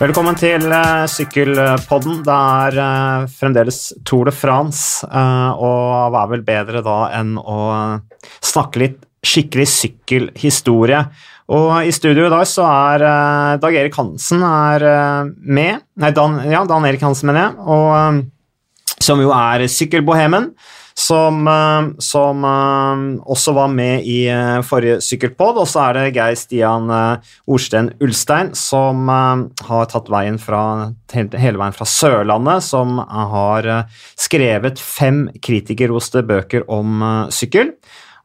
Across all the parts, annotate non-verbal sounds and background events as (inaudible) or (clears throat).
Velkommen til uh, Sykkelpodden. Det er uh, fremdeles Tour de France, uh, og hva er vel bedre da enn å snakke litt skikkelig sykkelhistorie. Og i studio i dag så er Dag Erik Hansen er med. Nei, Dan, ja, Dan Erik Hansen, mener jeg. Og, som jo er sykkelbohemen som, eh, som uh, også var med i uh, forrige sykkelpod. Og så er det Geir Stian Orsten Ulstein, som har tatt veien fra, hele veien fra Sørlandet, som har skrevet fem kritikerroste bøker om sykkel.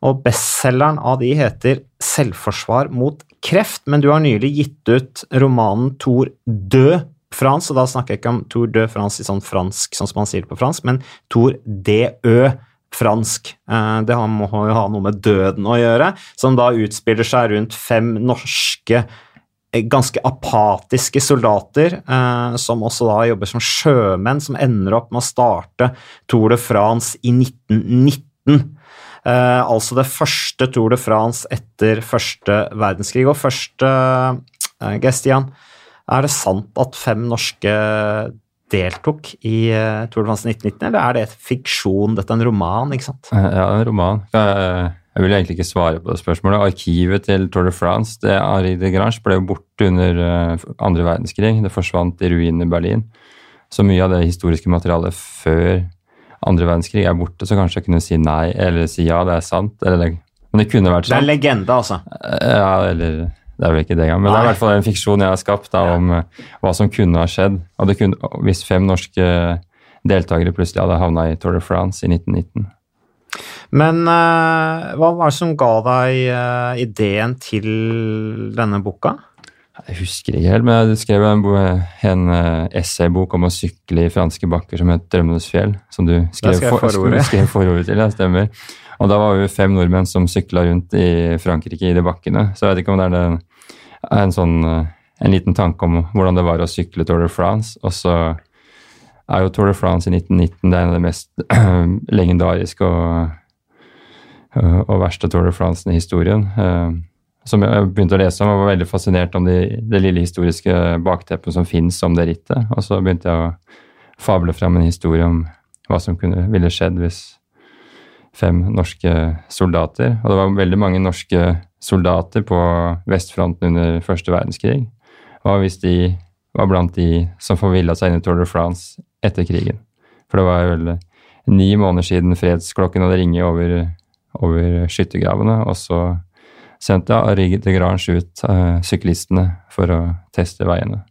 Og bestselgeren av de heter 'Selvforsvar mot kreft', men du har nylig gitt ut romanen 'Tor død' France, og da snakker jeg ikke om Tour de France i sånn fransk, sånn som man sier det på fransk, men Tour DØ fransk. Eh, det må jo ha noe med døden å gjøre, som da utspiller seg rundt fem norske eh, ganske apatiske soldater, eh, som også da jobber som sjømenn, som ender opp med å starte Tour de France i 1919. Eh, altså det første Tour de France etter første verdenskrig. Og første, eh, Gestian, er det sant at fem norske deltok i uh, Tour de France 1919, eller er det fiksjon? Dette er en roman, ikke sant? Eh, ja, en roman. Jeg vil egentlig ikke svare på det spørsmålet. Arkivet til Tour de France, det Ari de Grange, ble jo borte under uh, andre verdenskrig. Det forsvant i ruinen i Berlin. Så mye av det historiske materialet før andre verdenskrig er borte, så kanskje jeg kunne si nei, eller si ja, det er sant. Eller, men det kunne vært sant. Det er legende, altså? Ja, eller det er vel ikke det engang, men Nei. det er i hvert fall en fiksjon jeg har skapt da, om uh, hva som kunne ha skjedd. Og kunne, hvis fem norske deltakere plutselig hadde havna i Tour de France i 1919. Men uh, hva var det som ga deg uh, ideen til denne boka? Jeg husker ikke helt, men jeg skrev en, en essaybok om å sykle i franske bakker som het 'Drømmenes fjell', som du skrev, for, forordet. (laughs) skrev forordet til. Ja, stemmer. Og da var vi fem nordmenn som sykla rundt i Frankrike i de bakkene. Så jeg vet ikke om det er en, en sånn en liten tanke om hvordan det var å sykle Tour de France. Og så er jo Tour de France i 1919 det er en av de mest (clears throat) legendariske og, og verste Tour de France i historien. Som jeg begynte å lese om, og var veldig fascinert om det, det lille historiske bakteppet som fins om det rittet. Og så begynte jeg å fable fram en historie om hva som kunne, ville skjedd hvis fem norske soldater. Og det var veldig mange norske soldater på vestfronten under første verdenskrig. Og hvis de var blant de som forvilla seg inn i Tour de France etter krigen. For det var vel ni måneder siden fredsklokken hadde ringt over, over skyttergravene, og så sendte Arig de Grange ut uh, syklistene for å teste veiene.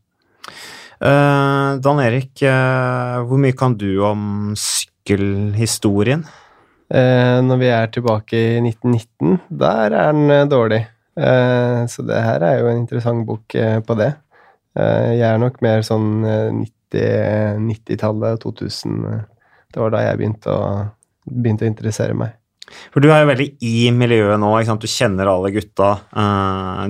Uh, Dan Erik, uh, hvor mye kan du om sykkelhistorien? Eh, når vi er tilbake i 1919, der er den eh, dårlig. Eh, så det her er jo en interessant bok på det. Jeg er nok mer sånn 90-tallet, 90 2000. Det var da jeg begynte å, begynte å, interessere meg. For du er jo veldig i miljøet nå. Du kjenner alle gutta.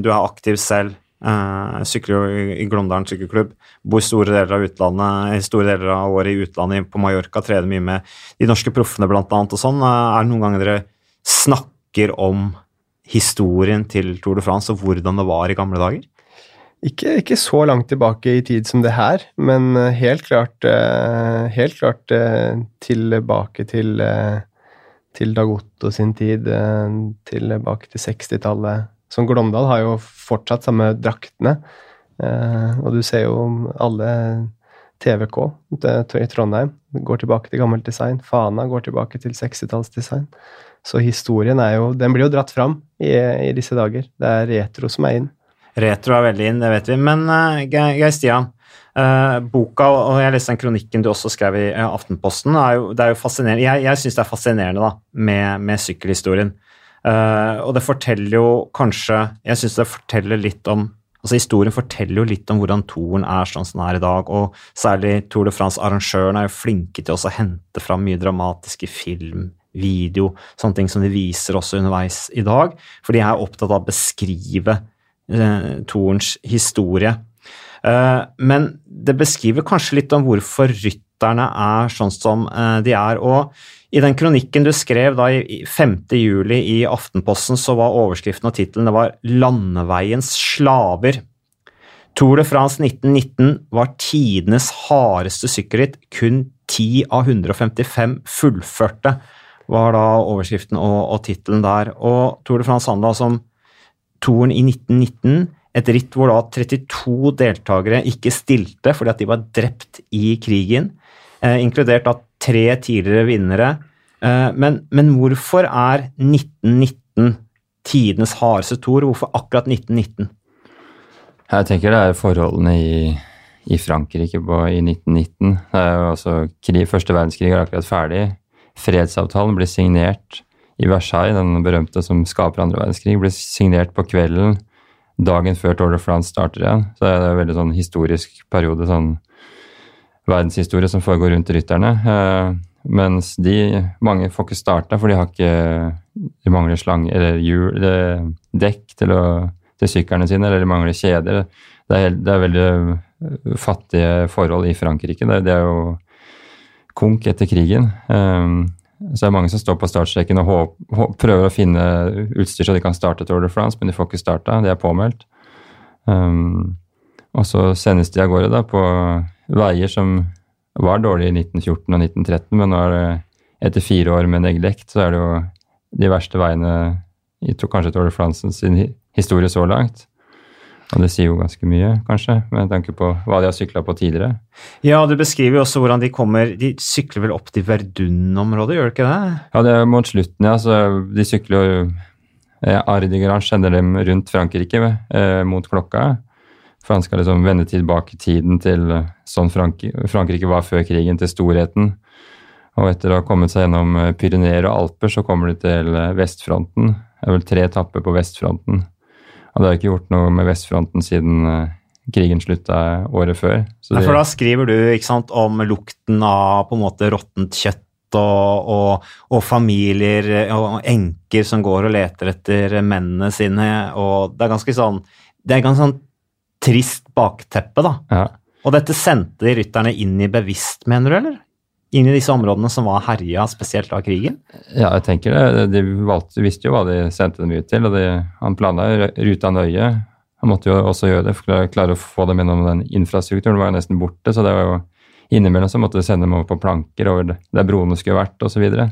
Du er aktiv selv. Uh, sykler jo i Glåmdalen sykkelklubb. Bor store deler av utlandet, store deler av året i utlandet, på Mallorca. Trener mye med de norske proffene, blant annet, og sånn. Uh, er det noen ganger dere snakker om historien til Tour de France og hvordan det var i gamle dager? Ikke, ikke så langt tilbake i tid som det her, men eh, helt klart, helt klart tilbake til, til Dag Otto sin tid, tilbake til 60-tallet som Glåmdal har jo fortsatt samme draktene. Eh, og du ser jo alle TVK i Trondheim går tilbake til gammelt design. Fana går tilbake til 60-tallsdesign. Så historien er jo Den blir jo dratt fram i, i, disse dager. Det er retro som er inn. Retro er veldig inn, det vet vi. Men uh, Geir Stian, uh, boka, og jeg leste den kronikken du også skrev i uh, Aftenposten, er jo, det er jo fascinerende. Jeg, jeg syns det er fascinerende da, med, med sykkelhistorien. Uh, og det forteller jo kanskje Jeg syns det forteller litt om altså Historien forteller jo litt om hvordan toren er sånn som den er i dag. Og særlig Tour de France-arrangørene er jo flinke til å hente fram mye dramatiske film, video, sånne ting som de viser også underveis i dag. For de er opptatt av å beskrive uh, torens historie. Uh, men det beskriver kanskje litt om hvorfor rytterne er sånn som de er. og i den kronikken du skrev da i 5. juli i Aftenposten, så var overskriften og tittelen 'Landeveiens slaver'. Tour de France 1919 var tidenes hardeste sykkelritt. Kun 10 av 155 fullførte, var da overskriften og, og tittelen der. Og Tour de France handla altså om touren i 1919. Et ritt hvor da 32 deltakere ikke stilte fordi at de var drept i krigen, eh, inkludert da tre tidligere vinnere. Eh, men, men, hvorfor er 1919 tidenes hardeste tour? Hvorfor akkurat 1919? Jeg tenker det er forholdene i, i Frankrike på, i 1919. Det er jo altså, krig, Første verdenskrig er akkurat ferdig. Fredsavtalen blir signert i Versailles, den berømte som skaper andre verdenskrig, blir signert på kvelden dagen før Tour de France starter igjen. Så det er en veldig sånn historisk periode, sånn verdenshistorie som foregår rundt rytterne. Eh, mens de, mange får ikke starta, for de har ikke De mangler slange eller hjul, dekk til å til syklene sine, eller de mangler kjeder. Det er, det er, veldig øh, fattige forhold i Frankrike. Det, det er jo konk etter krigen. Um, så det er mange som står på startstreken og håp, håp, prøver å finne utstyr så de kan starte Tour de France, men de får ikke starta. De er påmeldt. Og så sendes de av gårde da, på veier som var dårlige i 1914 og 1913, men nå er det, etter fire år med neglekt, så er det jo de verste veiene i kanskje Tour de France sin historie så langt. Og det sier jo ganske mye, kanskje, med tanke på hva de har sykla på tidligere. Ja, du beskriver jo også hvordan de kommer De sykler vel opp til Verdun-området, gjør de ikke det? Ja, det er mot slutten, ja. Så de sykler jo eh, Ardigeran sender dem rundt Frankrike eh, mot klokka. For han skal liksom vende tilbake tiden til eh, sånn Frank Frankrike var før krigen, til storheten. Og etter å ha kommet seg gjennom eh, Pyreneer og Alper, så kommer de til vestfronten. Det er vel tre etapper på vestfronten. Og det har ikke gjort noe med vestfronten siden krigen slutta året før. Så for da skriver du sant, om lukten av på en måte råttent kjøtt og, og, og, familier og enker som går og leter etter mennene sine. og Det er ganske sånn det er ganske sånn trist bakteppe, da. Ja. Og dette sendte rytterne inn i bevisst, mener du, eller? inn i disse områdene som var herja spesielt av krigen? Ja, jeg tenker det. De valgte, visste jo hva de sendte dem ut til, og de, han planla ruta nøye. Han måtte jo også gjøre det for å klare å få dem gjennom den infrastrukturen. Var jo nesten borte, så det var jo innimellom så måtte de sende dem over på planker over der broene skulle vært, osv. Så, videre.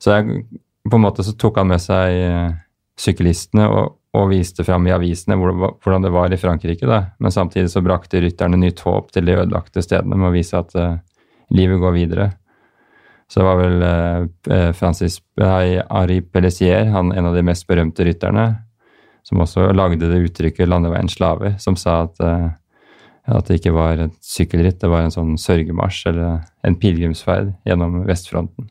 så jeg, på en måte så tok han med seg eh, syklistene og, og viste fram i avisene hvordan det var i Frankrike. Da. Men samtidig så brakte rytterne nytt håp til de ødelagte stedene med å vise at uh, livet går videre. Så det var vel uh, Francis nei, Ari Pellissier, han, en av de mest berømte rytterne, som også lagde det uttrykket 'landeveien slaver', som sa at, uh, at det ikke var et sykkelritt, det var en sånn sørgemarsj eller en pilegrimsferd gjennom vestfronten.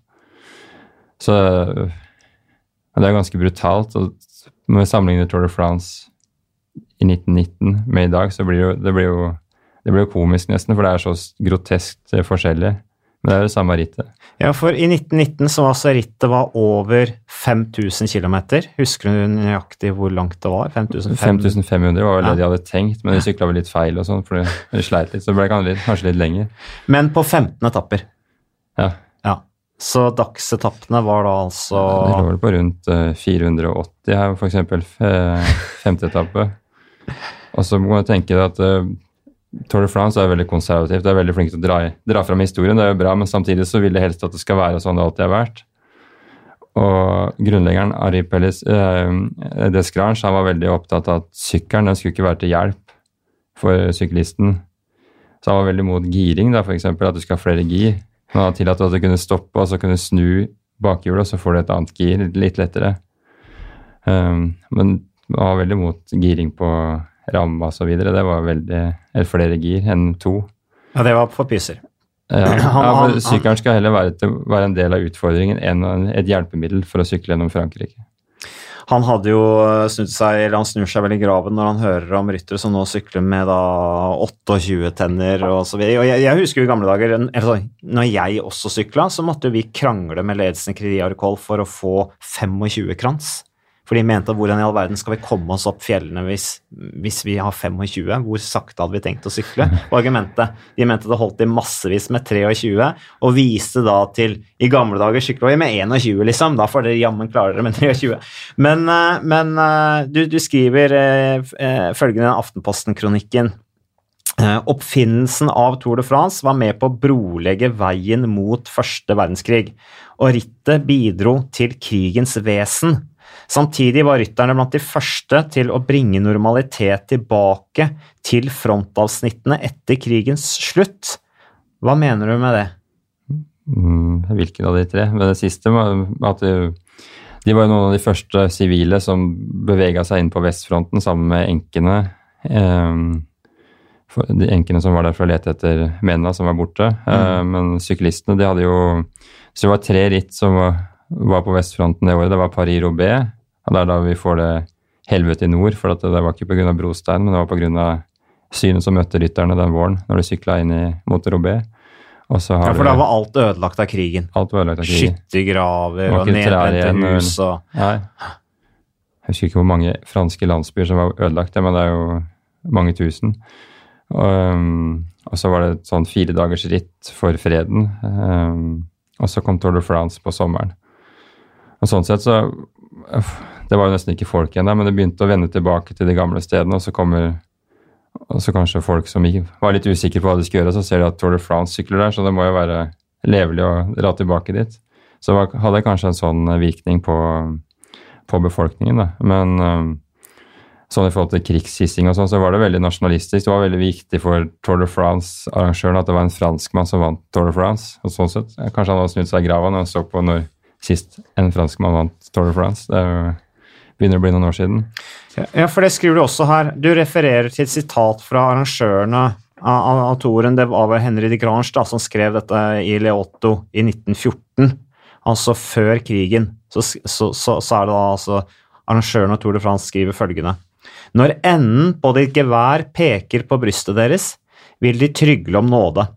Så det er ganske brutalt. og Når vi sammenligner Tour de France i 1919 med i dag, så blir jo, det blir jo det blir jo komisk nesten, for det er så groteskt forskjellig. Men det er det samme rittet. Ja, for i 1919 så var altså rittet var over 5000 km. Husker du nøyaktig hvor langt det var? 5500 var vel det de hadde tenkt, men de sykla vel litt feil og sånn, for de sleit litt. Så det ble kanskje litt lenger. Men på 15 etapper. Ja. Så dagsetappene var da altså De lå vel på rundt 480 her, f.eks. Eh, femte etappe. Og så må jeg tenke at eh, Tour de France er veldig konservativt. Det er veldig flink til å dra, dra fram historien. Det er jo bra, men samtidig så vil det helst at det skal være sånn det alltid har vært. Og grunnleggeren Ari Pellis eh, Descrange han var veldig opptatt av at sykkelen den skulle ikke være til hjelp for syklisten. Så han var veldig mot giring, da, f.eks. At du skal ha flere gir. Han har tillatt at du kunne stoppe og så kunne snu bakhjulet, og så får du et annet gir litt lettere. Um, men var veldig mot giring på ramme osv. Det var veldig flere gir enn to. Ja, det var for pyser. Ja, (clears throat) ja Sykkelen skal heller være, til, være, en del av utfordringen enn et hjelpemiddel for å sykle gjennom Frankrike. Han hadde jo snudd seg, eller han snur seg vel i graven når han hører om ryttere som nå sykler med da 28 tenner og så videre. Og jeg, jeg husker jo i gamle dager, eller, når jeg også sykla, så måtte vi krangle med ledelsen i Arcol for å få 25 krans. For de mente at hvordan i all verden skal vi komme oss opp fjellene hvis, hvis vi har 25? Hvor sakte hadde vi tenkt å sykle? Og argumentet De mente det holdt i massevis med 23, og viste da til I gamle dager sykla vi med 21, liksom. Da får dere jammen klare dere med 23. Men, eh, men eh, du, du, skriver eh, følgende Aftenposten-kronikken. Oppfinnelsen av Tour de France var med på å brolegge veien mot første verdenskrig, og rittet bidro til krigens vesen Samtidig var rytterne blant de første til å bringe normalitet tilbake til frontavsnittene etter krigens slutt. Hva mener du med det? Mm, hvilken av de tre? Men det siste at de var noen av de første sivile som bevega seg inn på vestfronten sammen med enkene. Ehm, de enkene som var der for å lete etter mennene som var borte. Mm. Ehm, men syklistene, de hadde jo Så det var tre ritt som var, var på vestfronten det året. Det var Paris-Roubais, og Det er da vi får det helvete i nord, for det var ikke pga. brostein, men det var pga. synet som møtte rytterne den våren når de sykla inn i mot Robé. ja, for da var alt ødelagt av krigen? Alt var ødelagt av krigen. Skyttergraver og nedbrente hus og Nei. Jeg husker ikke hvor mange franske landsbyer som var ødelagt, men det er jo mange tusen. Um, og så var det et sånn fire dagers ritt for freden. Um, og så kom Tour de France på sommeren. Og sånn sett så det var jo nesten ikke folk igjen der, men det begynte å vende tilbake til de gamle stedene. Og så kommer og så kanskje folk som var litt usikre på hva de skulle gjøre, så ser de at Tour de France sykler der, så det må jo være levelig å dra tilbake dit. Så det hadde kanskje en sånn virkning på, på befolkningen, da. Men um, sånn i forhold til krigshissing og sånn, så var det veldig nasjonalistisk. Det var veldig viktig for Tour de France-arrangøren at det var en franskmann som vant Tour de France. og sånn sett. Kanskje han hadde snudd seg i grava når han så på når sist en franskmann vant Tour de France. Det jo, begynner å bli noen år siden. Ja, for det skriver du også her. Du refererer til et sitat fra arrangørene av, av Toren. Det var Henry de Grange da, som skrev dette i Leotto i 1914, altså før krigen. Så, så, så, så er det da altså arrangørene av Tour de France skriver følgende. Når enden på ditt gevær peker på brystet deres, vil de trygle om nåde.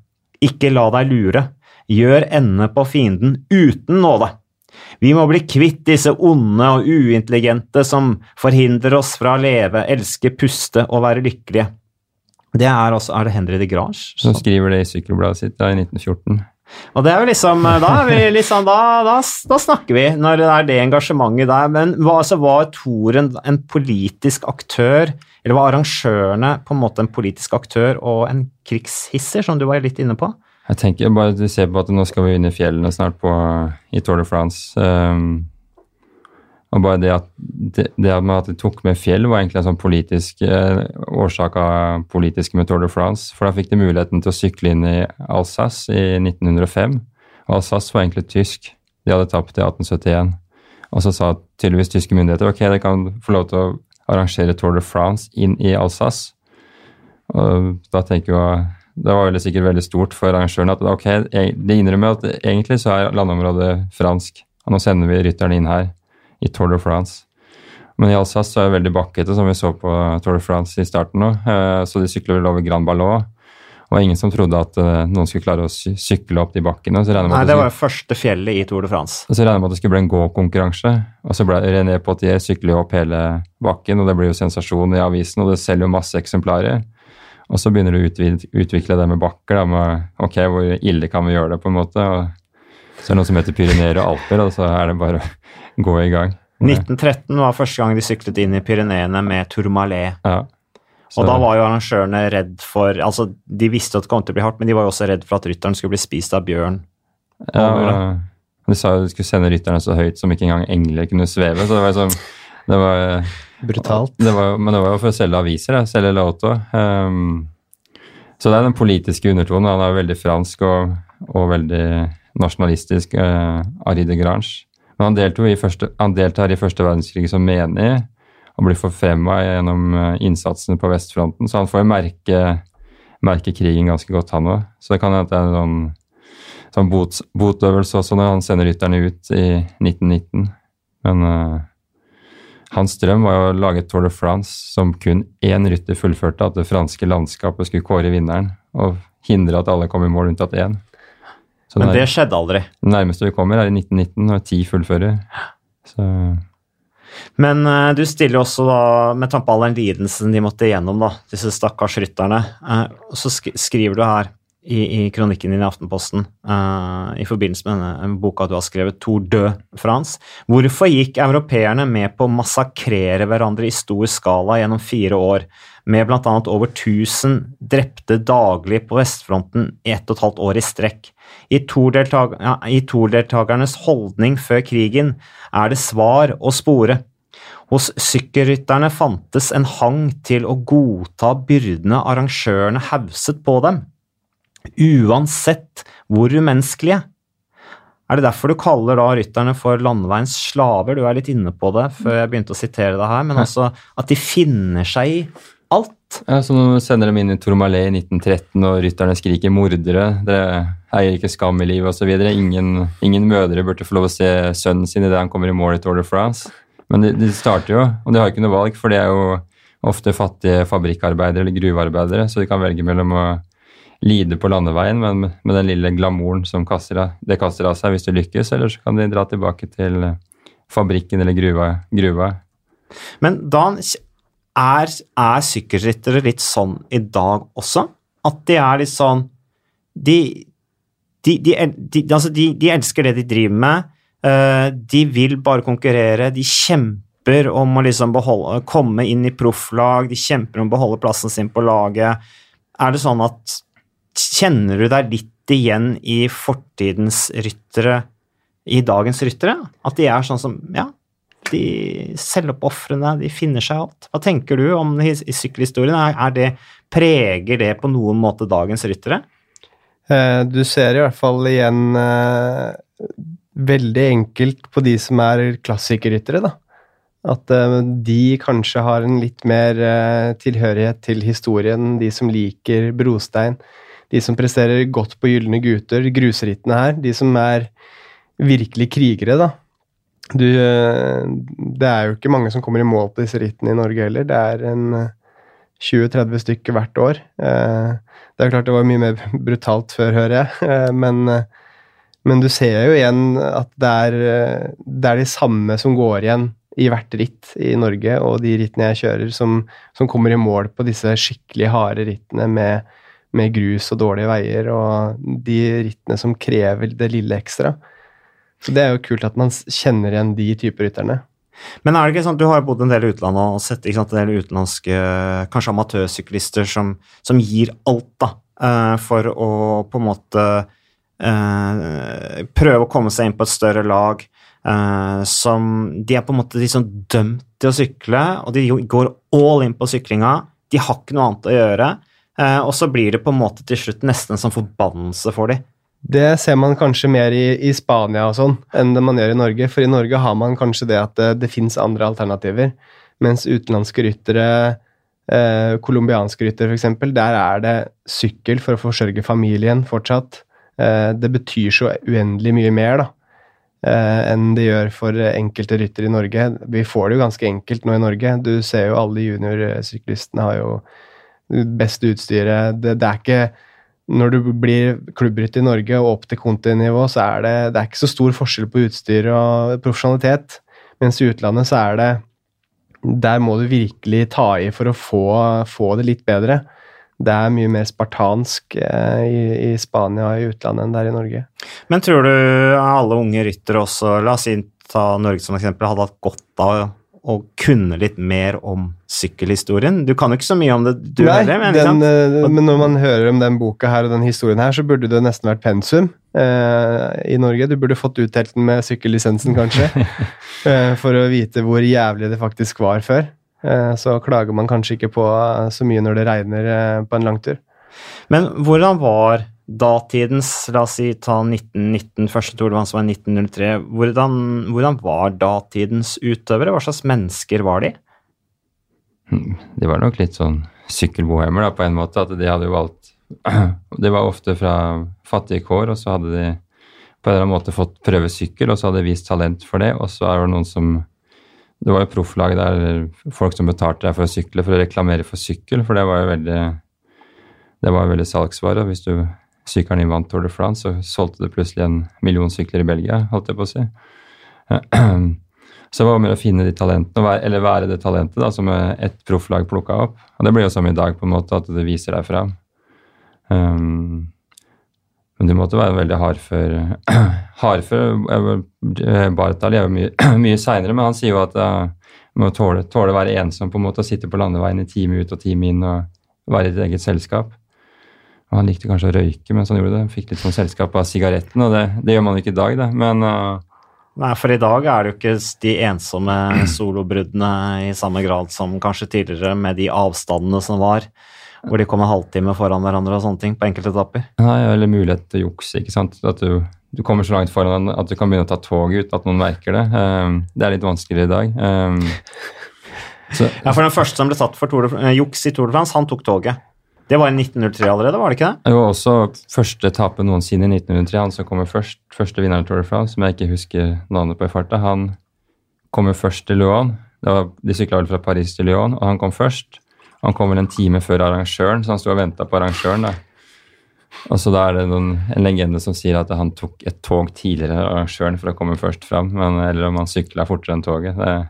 Ikke la deg lure. Gjør ende på fienden uten nåde. Vi må bli kvitt disse onde og uintelligente som forhindrer oss fra å leve, elske, puste og være lykkelige. Det er, også, er det Henry de Grange som skriver det i sykkelbladet sitt da, i 1914. Og det er jo liksom, Da, er vi liksom, da, da, da snakker vi, når det er det engasjementet der. Men hva, altså, var Toren en politisk aktør, eller var arrangørene på en måte en politisk aktør og en krigshisser, som du var litt inne på? Jeg tenker bare at du ser på at nå skal vi inn i fjellene snart på, i Tour de France. Um, og bare det at, det, det at de tok med fjell, var egentlig en sånn politisk eh, årsak av politiske med Tour de France. For da fikk de muligheten til å sykle inn i Alsace i 1905. Og Alsace var egentlig tysk. De hadde tapt i 1871. Og så sa tydeligvis tyske myndigheter ok, de kan få lov til å arrangere Tour de France inn i Alsace. Og da tenker jeg det var sikkert veldig stort for arrangørene at ok, de innrømmer at egentlig så er landområdet fransk, og nå sender vi rytterne inn her i Tour de France. Men i Alsace så er det veldig bakkete, som vi så på Tour de France i starten nå. Eh, så de sykler vel over Grand Ballot. Og ingen som trodde at eh, noen skulle klare å sykle opp de bakkene. Nei, det var jo første fjellet i Tour de France. Og så regner med at det skulle bli en gåkonkurranse. Og så ble René Potier sykler jo opp hele bakken, og det blir jo sensasjon i avisen, og det selger jo masse eksemplarer. Og så begynner du å utvikle det med bakker. Da, med ok, hvor ille kan vi gjøre det, på en måte. Og så er det noe som heter Pyreneer og Alper, og så er det bare å gå i gang. (laughs) 1913 var første gang de syklet inn i Pyreneene med Tourmalet. Ja. Og da var jo arrangørene redd for altså De visste at det kom til å bli hardt, men de var jo også redd for at rytteren skulle bli spist av bjørn. Ja, de sa jo de skulle sende rytterne så høyt som ikke engang engler kunne sveve. så det var sånn det var Brutalt. Det var, men det var jo for å selge aviser, da. selge Lauto. Um, så det er den politiske undertonen. Han er veldig fransk og, og veldig nasjonalistisk, uh, Ari de Grange. Men han, i første, han, deltar i første verdenskrig som menig og blir forfremma gjennom uh, innsatsen på vestfronten, så han får jo merke, merke krigen ganske godt, han òg. Så det kan hende det er en sånn, sånn bot, botøvelse også når han sender rytterne ut i 1919. Men uh, hans drøm var å lage Tour de France som kun én rytter fullførte, at det franske landskapet skulle kåre vinneren og hindre at alle kom i mål unntatt én. Så Men det skjedde aldri? Det nærmeste vi kommer, er i 1919, når ti fullfører. Så Men uh, du stiller også da, med tanke på all den lidelsen de måtte igjennom, da, disse stakkars rytterne, uh, så sk skriver du her i, i, kronikken din i Aftenposten uh, i forbindelse med denne boka du har skrevet, 'Tour de Frans'. Hvorfor gikk europeerne med på å massakrere hverandre i stor skala gjennom fire år, med bl.a. over 1000 drepte daglig på vestfronten i ett og et halvt år i strekk? I Tor-deltakernes holdning før krigen er det svar å spore. Hos sykkelrytterne fantes en hang til å godta byrdene arrangørene hauset på dem, uansett hvor umenneskelige. Er det derfor du kaller da rytterne for landeveiens slaver? Du er litt inne på det før jeg begynte å sitere det her, men altså at de finner seg i alt. Ja, Nå sender dem inn i Tourmalet i 1913, og rytterne skriker 'mordere'. Dere eier ikke skam i livet osv. Ingen, ingen mødre burde få lov å se sønnen sin idet han kommer i mål i Tour de France. Men de, de, starter jo, og de har ikke noe valg, for de er jo ofte fattige fabrikkarbeidere eller gruvearbeidere, så de kan velge mellom å lide på landeveien, men med den lille glamouren som kaster av, det kaster av seg hvis du lykkes, eller så kan de dra tilbake til fabrikken eller gruva. gruva. Men Dan, er, er sykkelryttere litt sånn i dag også? At de er litt sånn De, de, de, altså de elsker det de driver med. Uh, de vil bare konkurrere. De kjemper om å liksom beholde, komme inn i profflag. De kjemper om å beholde plassen sin på laget. Er det sånn at Kjenner du deg litt igjen i fortidens ryttere, i dagens ryttere? At de er sånn som Ja, de selvoppofrende, de finner seg alt. Hva tenker du om sykkelhistorien? Er, det, preger det på noen måte dagens ryttere? Eh, du ser i hvert fall igjen eh, veldig enkelt på de som er klassikerryttere, da. At eh, de kanskje har en litt mer tilhørighet til historien, de som liker brostein. De som presterer godt på Gylne gutter, grusrittene her. De som er virkelig krigere, da du, eh, det er jo ikke mange som kommer i mål på disse rittene i Norge heller. Det er en 20-30 eh, stykker hvert år. Eh, det er klart det var mye mer (laughs) brutalt før, hører jeg, men, men du ser jo igjen at det er, det er de samme som går igjen i hvert ritt i Norge, og de rittene jeg kjører, som, som kommer i mål på disse skikkelig harde rittene med, med grus og dårlige veier, og de rittene som krever det lille ekstra. Så det er jo kult at man kjenner igjen de typer rytterne. Men er det ikke sånn, du har jo bodd en del i utlandet og sett sant, en del utenlandske, kanskje amatørsyklister, som, som, gir alt da, uh, for å på en måte uh, prøve å komme seg inn på et større lag. Uh, som De er på en måte liksom dømt til å sykle, og de går all in på syklinga. De har ikke noe annet å gjøre. Og så blir det på en måte til slutt nesten en forbannelse for dem. Det ser man kanskje mer i, i, Spania og sånn enn det man gjør i Norge. For i Norge har man kanskje det at det, det fins andre alternativer. Mens utenlandske ryttere, eh, colombianske ryttere f.eks., der er det sykkel for å forsørge familien fortsatt. Eh, det betyr så uendelig mye mer da, eh, enn det gjør for enkelte ryttere i Norge. Vi får det jo ganske enkelt nå i Norge. Du ser jo alle juniorsyklistene har jo beste utstyret. Det, det er ikke når du blir klubbrytter i Norge og opp til kontinivå, så er det, det er ikke så stor forskjell på utstyr og profesjonalitet. Mens i utlandet så er det Der må du virkelig ta i for å få, få det litt bedre. Det er mye mer spartansk eh, i, i, Spania og i utlandet enn det er i Norge. Men tror du alle unge ryttere også, la oss ta Norge som eksempel, hadde hatt godt av og kunne litt mer om sykkelhistorien. Du kan jo ikke så mye om det, du Nei, heller. Men, den, uh, men når man hører om den boka her og den historien her, så burde det nesten vært pensum uh, i Norge. Du burde fått utdelt den med sykkellisensen, kanskje, uh, (laughs) for å vite hvor jævlig det faktisk var før. så klager man kanskje ikke på så mye når det regner på en langtur. Men hvordan var datidens La oss si ta 1919, første Tour de var 1903. Hvordan, hvordan, var datidens utøvere? Hva slags mennesker var de? Hmm, de var nok litt sånn sykkelbohemer, da, på en måte. At de hadde jo valgt (clears throat) De var ofte fra fattige kår, og så hadde de på en eller annen måte fått prøve sykkel, og så hadde de vist talent for det. Og så er det noen som Det var jo profflag der folk som betalte deg for å sykle, for å reklamere for sykkel, for det var jo veldig det var jo veldig salgsvare. Hvis du sykkelen vant Tour de France, så solgte det plutselig en million sykler i Belgia, holdt jeg på å si. Så det var med å finne de talentene, eller være det talentet da, som et profflag plukka opp. Og det blir jo som i dag, på en måte, at det viser deg fram. Um, men du måtte være veldig hardfør. (clears throat) hardfør Bartal er jo mye, (clears throat) mye seinere, men han sier jo at uh, må tåle, tåle å være ensom, på en måte, å sitte på landeveien i time ut og time inn og være i et eget selskap. Han likte kanskje å røyke mens han gjorde det. Han fikk litt sånn selskap av sigaretten, og det, det, gjør man ikke i dag, da. Men uh, Nei, for i dag er det jo ikke de ensomme solobruddene i samme grad som kanskje tidligere, med de avstandene som var, hvor de kom en halvtime foran hverandre og sånne ting på enkelte etapper. Nei, eller mulighet til å jukse, ikke sant. At du, du, kommer så langt foran at du kan begynne å ta toget uten at noen merker det. Um, det er litt vanskeligere i dag. Um, så, ja, for den første som ble satt for Tour de, eh, juks i Tour de France, han tok toget. Det var i 1903 allerede, var det ikke det? Det var også første etappe noensinne i 1903. Han som kommer først, første vinneren Tour de France, som jeg ikke husker navnet på i farta, han kommer først til Lyon. Var, de sykla vel fra Paris til Lyon, og han kom først. Han kom vel en time før arrangøren, så han sto og venta på arrangøren. da. Og så da er det noen, en legende som sier at han tok et tog tidligere enn arrangøren for å komme først fram, men, eller om han sykla fortere enn toget. Det er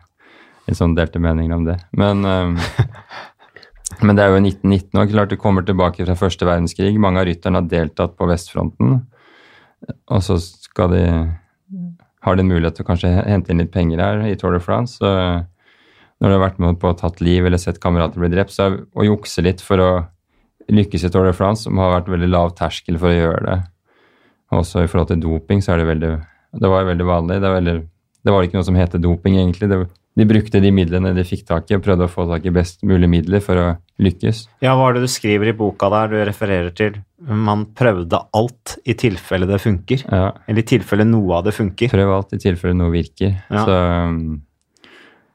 litt sånn delte meninger om det. Men um, (laughs) Men det er jo 1919 og klart du kommer tilbake fra første verdenskrig. Mange av rytterne har deltatt på vestfronten. Og så skal de har de mulighet til å kanskje hente inn litt penger her i Tour de France. Så når du har vært med på å tatt liv eller sett kamerater bli drept, så er å jukse litt for å lykkes i Tour de France, som har vært veldig lav terskel for å gjøre det. Også i forhold til doping, så er det veldig Det var veldig vanlig. Det, veldig, det var ikke noe som heter doping, egentlig. Det, de brukte de midlene de fikk tak i, og prøvde å få tak i best mulig midler for å lykkes. Ja, Hva er det du skriver i boka der du refererer til? Man prøvde alt i tilfelle det funker. Ja. Eller i tilfelle noe av det funker. Prøv alt i tilfelle noe virker. Ja. Så um,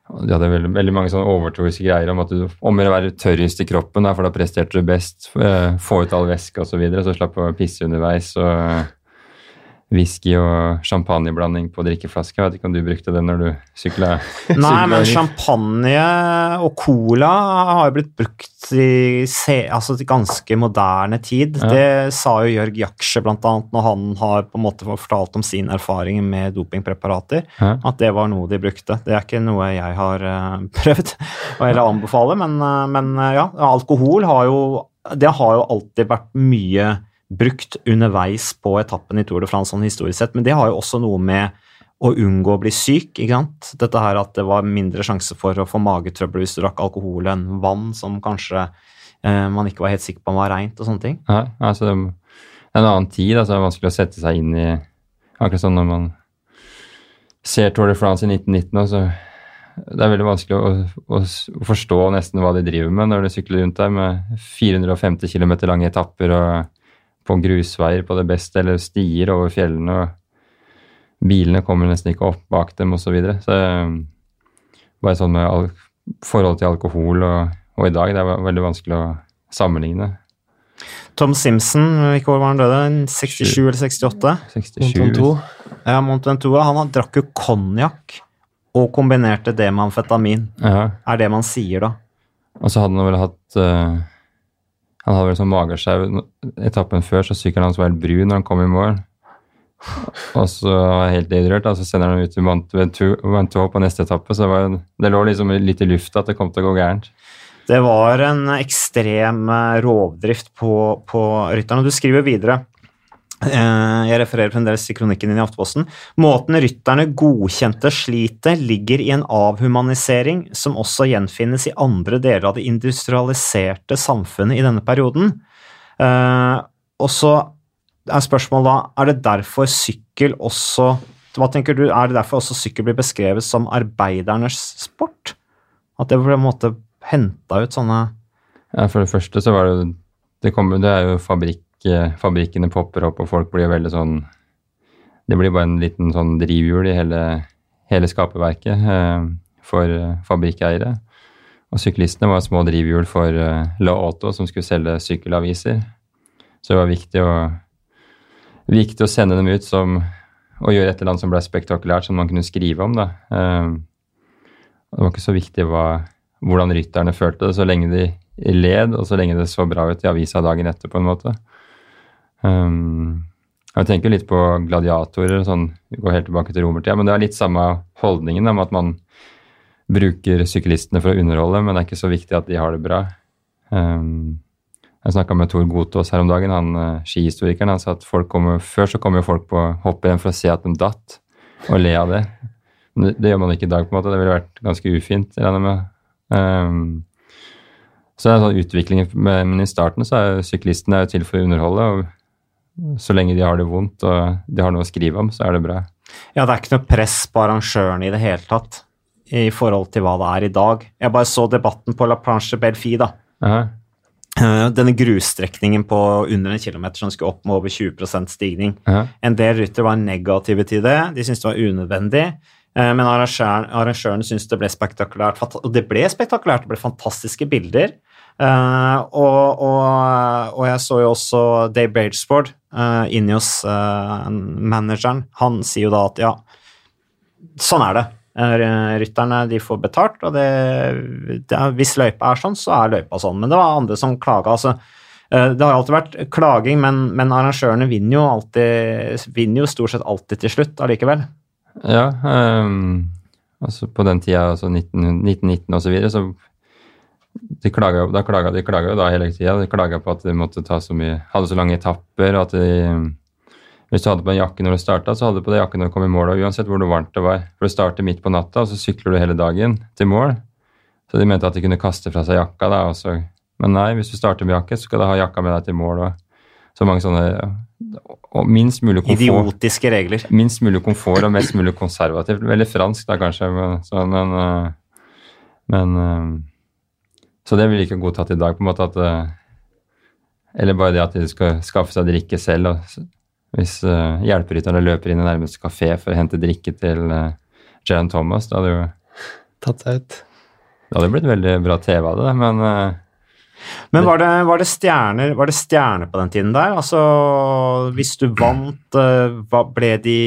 de hadde veldig, veldig mange sånne overtroiske greier om at du om å være tørrest i kroppen, for da presterte du best. Eh, få ut all væske osv., så, videre, så slapp å pisse underveis. og whisky og champagneblanding på drikkeflaske. Jeg vet ikke om du brukte det når du sykla? Nei, men champagne og cola har jo blitt brukt i altså, ganske moderne tid. Ja. Det sa jo Jørg Jaksje bl.a. når han har på en måte fortalt om sin erfaring med dopingpreparater. Ja. At det var noe de brukte. Det er ikke noe jeg har uh, prøvd eller anbefaler, men, uh, men uh, ja, alkohol har jo Det har jo alltid vært mye brukt underveis på etappen i Tour de France sånn historisk sett, men det har jo også noe med å unngå å bli syk. ikke sant? Dette her At det var mindre sjanse for å få magetrøbbel hvis du drakk alkohol enn vann, som kanskje eh, man ikke var helt sikker på om var reint og sånne ting. Ja, altså det er en annen tid. altså Det er vanskelig å sette seg inn i Akkurat sånn når man ser Tour de France i 1919, altså det er veldig vanskelig å, å, å, forstå nesten hva de driver med når de sykler rundt der med 450 km lange etapper og på grusveier på det beste, eller stier over fjellene. og Bilene kommer nesten ikke opp bak dem osv. Så, videre. så um, bare sånn med forhold til alkohol og, og, i dag, det er veldig vanskelig å sammenligne. Tom Simpson, hvilket år var han døde? 67 eller 68? 67. Ja, Montentua. Han drakk jo konjakk og kombinerte det med amfetamin. Ja. Er det man sier da? Og så hadde han vel hatt uh, han hadde vel sånn magesjau etappen før, så sykkelen hans var helt brun når han kom i mål. Og så helt idrørt, og så sender han ut til Mantua på neste etappe. Så det, var, det lå liksom litt i lufta at det kom til å gå gærent. Det var en ekstrem eh, rovdrift på, på rytterne. Du skriver videre jeg refererer fremdeles til kronikken din i Aftenposten. Måten rytterne godkjente slitet, ligger i en avhumanisering som også gjenfinnes i andre deler av det industrialiserte samfunnet i denne perioden. Eh, og så er spørsmålet da, er det derfor sykkel også hva tenker du, Er det derfor også sykkel blir beskrevet som arbeidernes sport? At det på en måte henta ut sånne Ja, For det første så var det Det, kom, det er jo fabrikk fabrikkene popper opp, og folk blir veldig sånn Det blir bare en liten sånn drivhjul i hele, hele skaperverket eh, for eh, fabrikkeiere. Og syklistene var små drivhjul for eh, La Auto, som skulle selge sykkelaviser. Så det var viktig å, viktig å sende dem ut som og gjøre et eller annet som ble spektakulært, som man kunne skrive om. Da. Eh, det var ikke så viktig hva, hvordan rytterne følte det, så lenge de led, og så lenge det så bra ut i avisa dagen etter, på en måte. Um, Jeg tenker litt på gladiatorer, sånn, går helt tilbake til romertida, men det er litt samme holdningen om at man bruker syklistene for å underholde, men det er ikke så viktig at de har det bra. Um, jeg snakka med Tor Gotaas her om dagen, han uh, skihistorikeren. Han sa at kommer, før så kommer jo folk på hopprenn for å se at de datt, og le av det. Men det, det, gjør man ikke i dag, på en måte. Det ville vært ganske ufint, regner jeg med. Um, så det er en sånn utvikling, men i starten så er syklistene til for å underholde. og Så lenge de har det vondt og de har noe å skrive om, så er det bra. Ja, det er ikke noe press på arrangørene i det hele tatt i forhold til hva det er i dag. Jeg bare så debatten på La Planche Belfi, da. Uh -huh. Denne grusstrekningen på under en kilometer som skulle opp med over 20% stigning. Uh -huh. En del ryttere var negative til det, de syntes det var unødvendig. Eh, men arrangøren, arrangøren syntes det ble spektakulært. Og det ble spektakulært, det ble fantastiske bilder. Uh, og, og, og, jeg så jo også Dave Bagesport, uh, Ineos-manageren. Uh, han sier jo da at ja, sånn er det. Rytterne de får betalt, og det, det, hvis løypa er sånn, så er løypa sånn. Men det var andre som klaga. Altså, eh, det har alltid vært klaging, men, men arrangørene vinner jo, alltid, vinner jo stort sett alltid til slutt allikevel. Ja, um, altså på den tida, altså 19, 1919 osv., så, videre, så de klaga, da klaga de klaga da hele tida. De klaga på at de måtte ta så mye, hadde så lange etapper, og at de hvis du hadde på en jakke når du starta, så hadde du på deg jakke når du kom i mål, og uansett hvor varmt det var. For du starter midt på natta, og så sykler du hele dagen til mål. Så de mente at de kunne kaste fra seg jakka, da. Også. Men nei, hvis du starter med jakke, så skal du ha jakka med deg til mål. Og så mange sånne og minst mulig komfort. Idiotiske regler. Minst mulig komfort og mest mulig konservativt. Veldig fransk, da, kanskje, men, så, men, eh, men eh, Så det ville ikke godtatt i dag, på en måte at eh, Eller bare det at de skal skaffe seg drikke selv. og hvis uh, hjelperytterne løper inn i nærmeste kafé for å hente drikke til uh, Jan Thomas, da hadde jo Tatt seg ut. Det hadde blitt veldig bra TV av det, men uh, men var det, var, det stjerner, var det, stjerner, på den tiden der? Altså, hvis du vant, ble de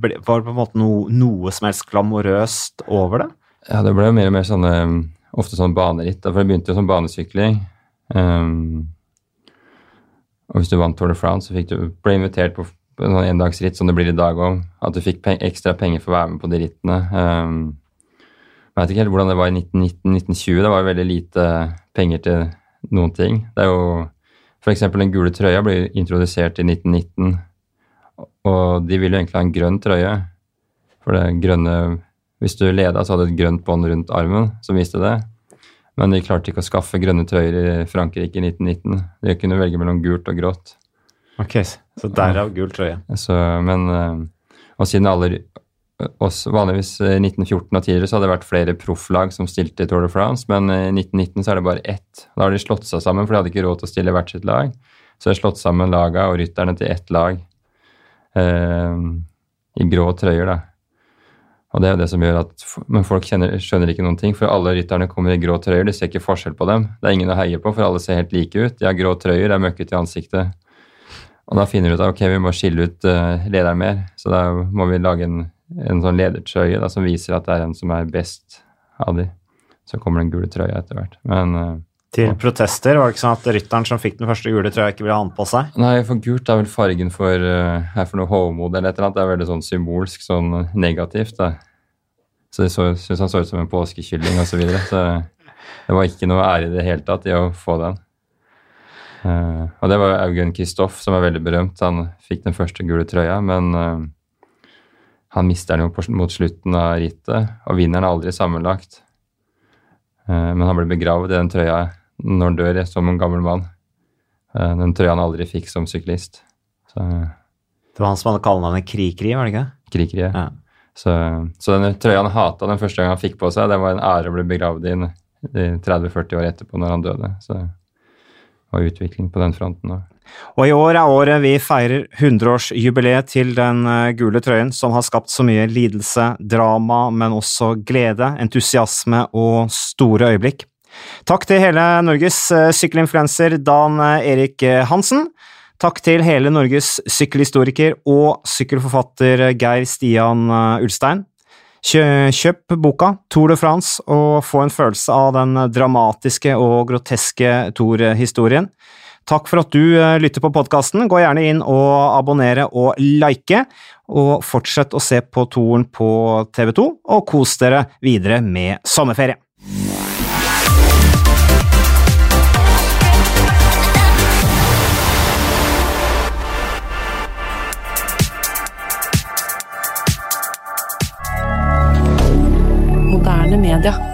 ble, Var det på en måte no, noe som helst glamorøst over det? Ja, det ble jo mer og mer sånne Ofte sånn baneritt. For det begynte jo som banesykling. Um, og hvis du vant Tour de France, så du, ble invitert på en sånn endagsritt som det blir i dag òg. At du fikk pen ekstra penger for å være med på de rittene. Um, jeg vet ikke helt hvordan det var i 1919-1920. Det var jo veldig lite penger til noen ting. Det er jo F.eks. den gule trøya ble introdusert i 1919, og de ville jo egentlig ha en grønn trøye. For det grønne Hvis du leda, så hadde du et grønt bånd rundt armen som viste det. Men de klarte ikke å skaffe grønne trøyer i Frankrike i 1919. De kunne velge mellom gult og grått. Ok, Så derav gul trøye. Så, men, eh, og siden alle oss vanligvis i 1914 og tidligere så hadde det vært flere profflag som stilte i Tour de France, men i 1919 så er det bare ett. Da har de slått seg sammen, for de hadde ikke råd til å stille hvert sitt lag. Så de har slått sammen laga og rytterne til ett lag eh, i grå trøyer, da. Og det er jo det som gjør at Men folk kjenner, skjønner ikke noen ting, for alle rytterne kommer i grå trøyer. De ser ikke forskjell på dem. Det er ingen å heie på, for alle ser helt like ut. De har grå trøyer, de er møkkete i ansiktet. Og da finner du ut at ok, vi må skille ut uh, lederen mer. Så da må vi lage en, en sånn ledertrøye da, som viser at det er en som er best av de. Så kommer den gule trøya etter hvert. Men uh, til protester? Var det ikke sånn at rytteren som fikk den første gule trøya, ikke ville ha den på seg? Nei, for gult er vel fargen for uh, er for noe hovmod eller et eller annet. Det er veldig sånn symbolsk, sånn negativt. da. Så jeg syntes han så ut som en påskekylling osv. Så, videre. så det var ikke noe ære i det hele tatt i å få den. Uh, og det var Eugen Kristoff, som er veldig berømt. Han fikk den første gule trøya, men uh, han mister den jo mot slutten av rittet, og vinneren er aldri sammenlagt. Uh, men han ble begravd i den trøya når han dør som en gammel mann. Eh, den trøya han aldri fikk som syklist. Så, det var han som hadde kallenavnet Krikri, var det ikke? Krikri, ja. Så, så den trøya han hata den første gang han fikk på seg, det var en ære å bli begravd i 30-40 år etterpå, når han døde. Så det var utvikling på den fronten òg. Og i år er året vi feirer 100-årsjubileet til den eh, gule trøyen, som har skapt så mye lidelse, drama, men også glede, entusiasme og store øyeblikk. Takk til hele Norges eh, sykkelinfluenser Dan eh, Erik eh, Hansen. Takk til hele Norges sykkelhistoriker og sykkelforfatter Geir Stian Ulstein. Kjøp boka Tour de France og få en følelse av den dramatiske og groteske Tour-historien. Takk for at du lytter på podkasten. Gå gjerne inn og abonnere og like. Og fortsett å se på toren på TV2, og kos dere videre med sommerferie. Moderne media.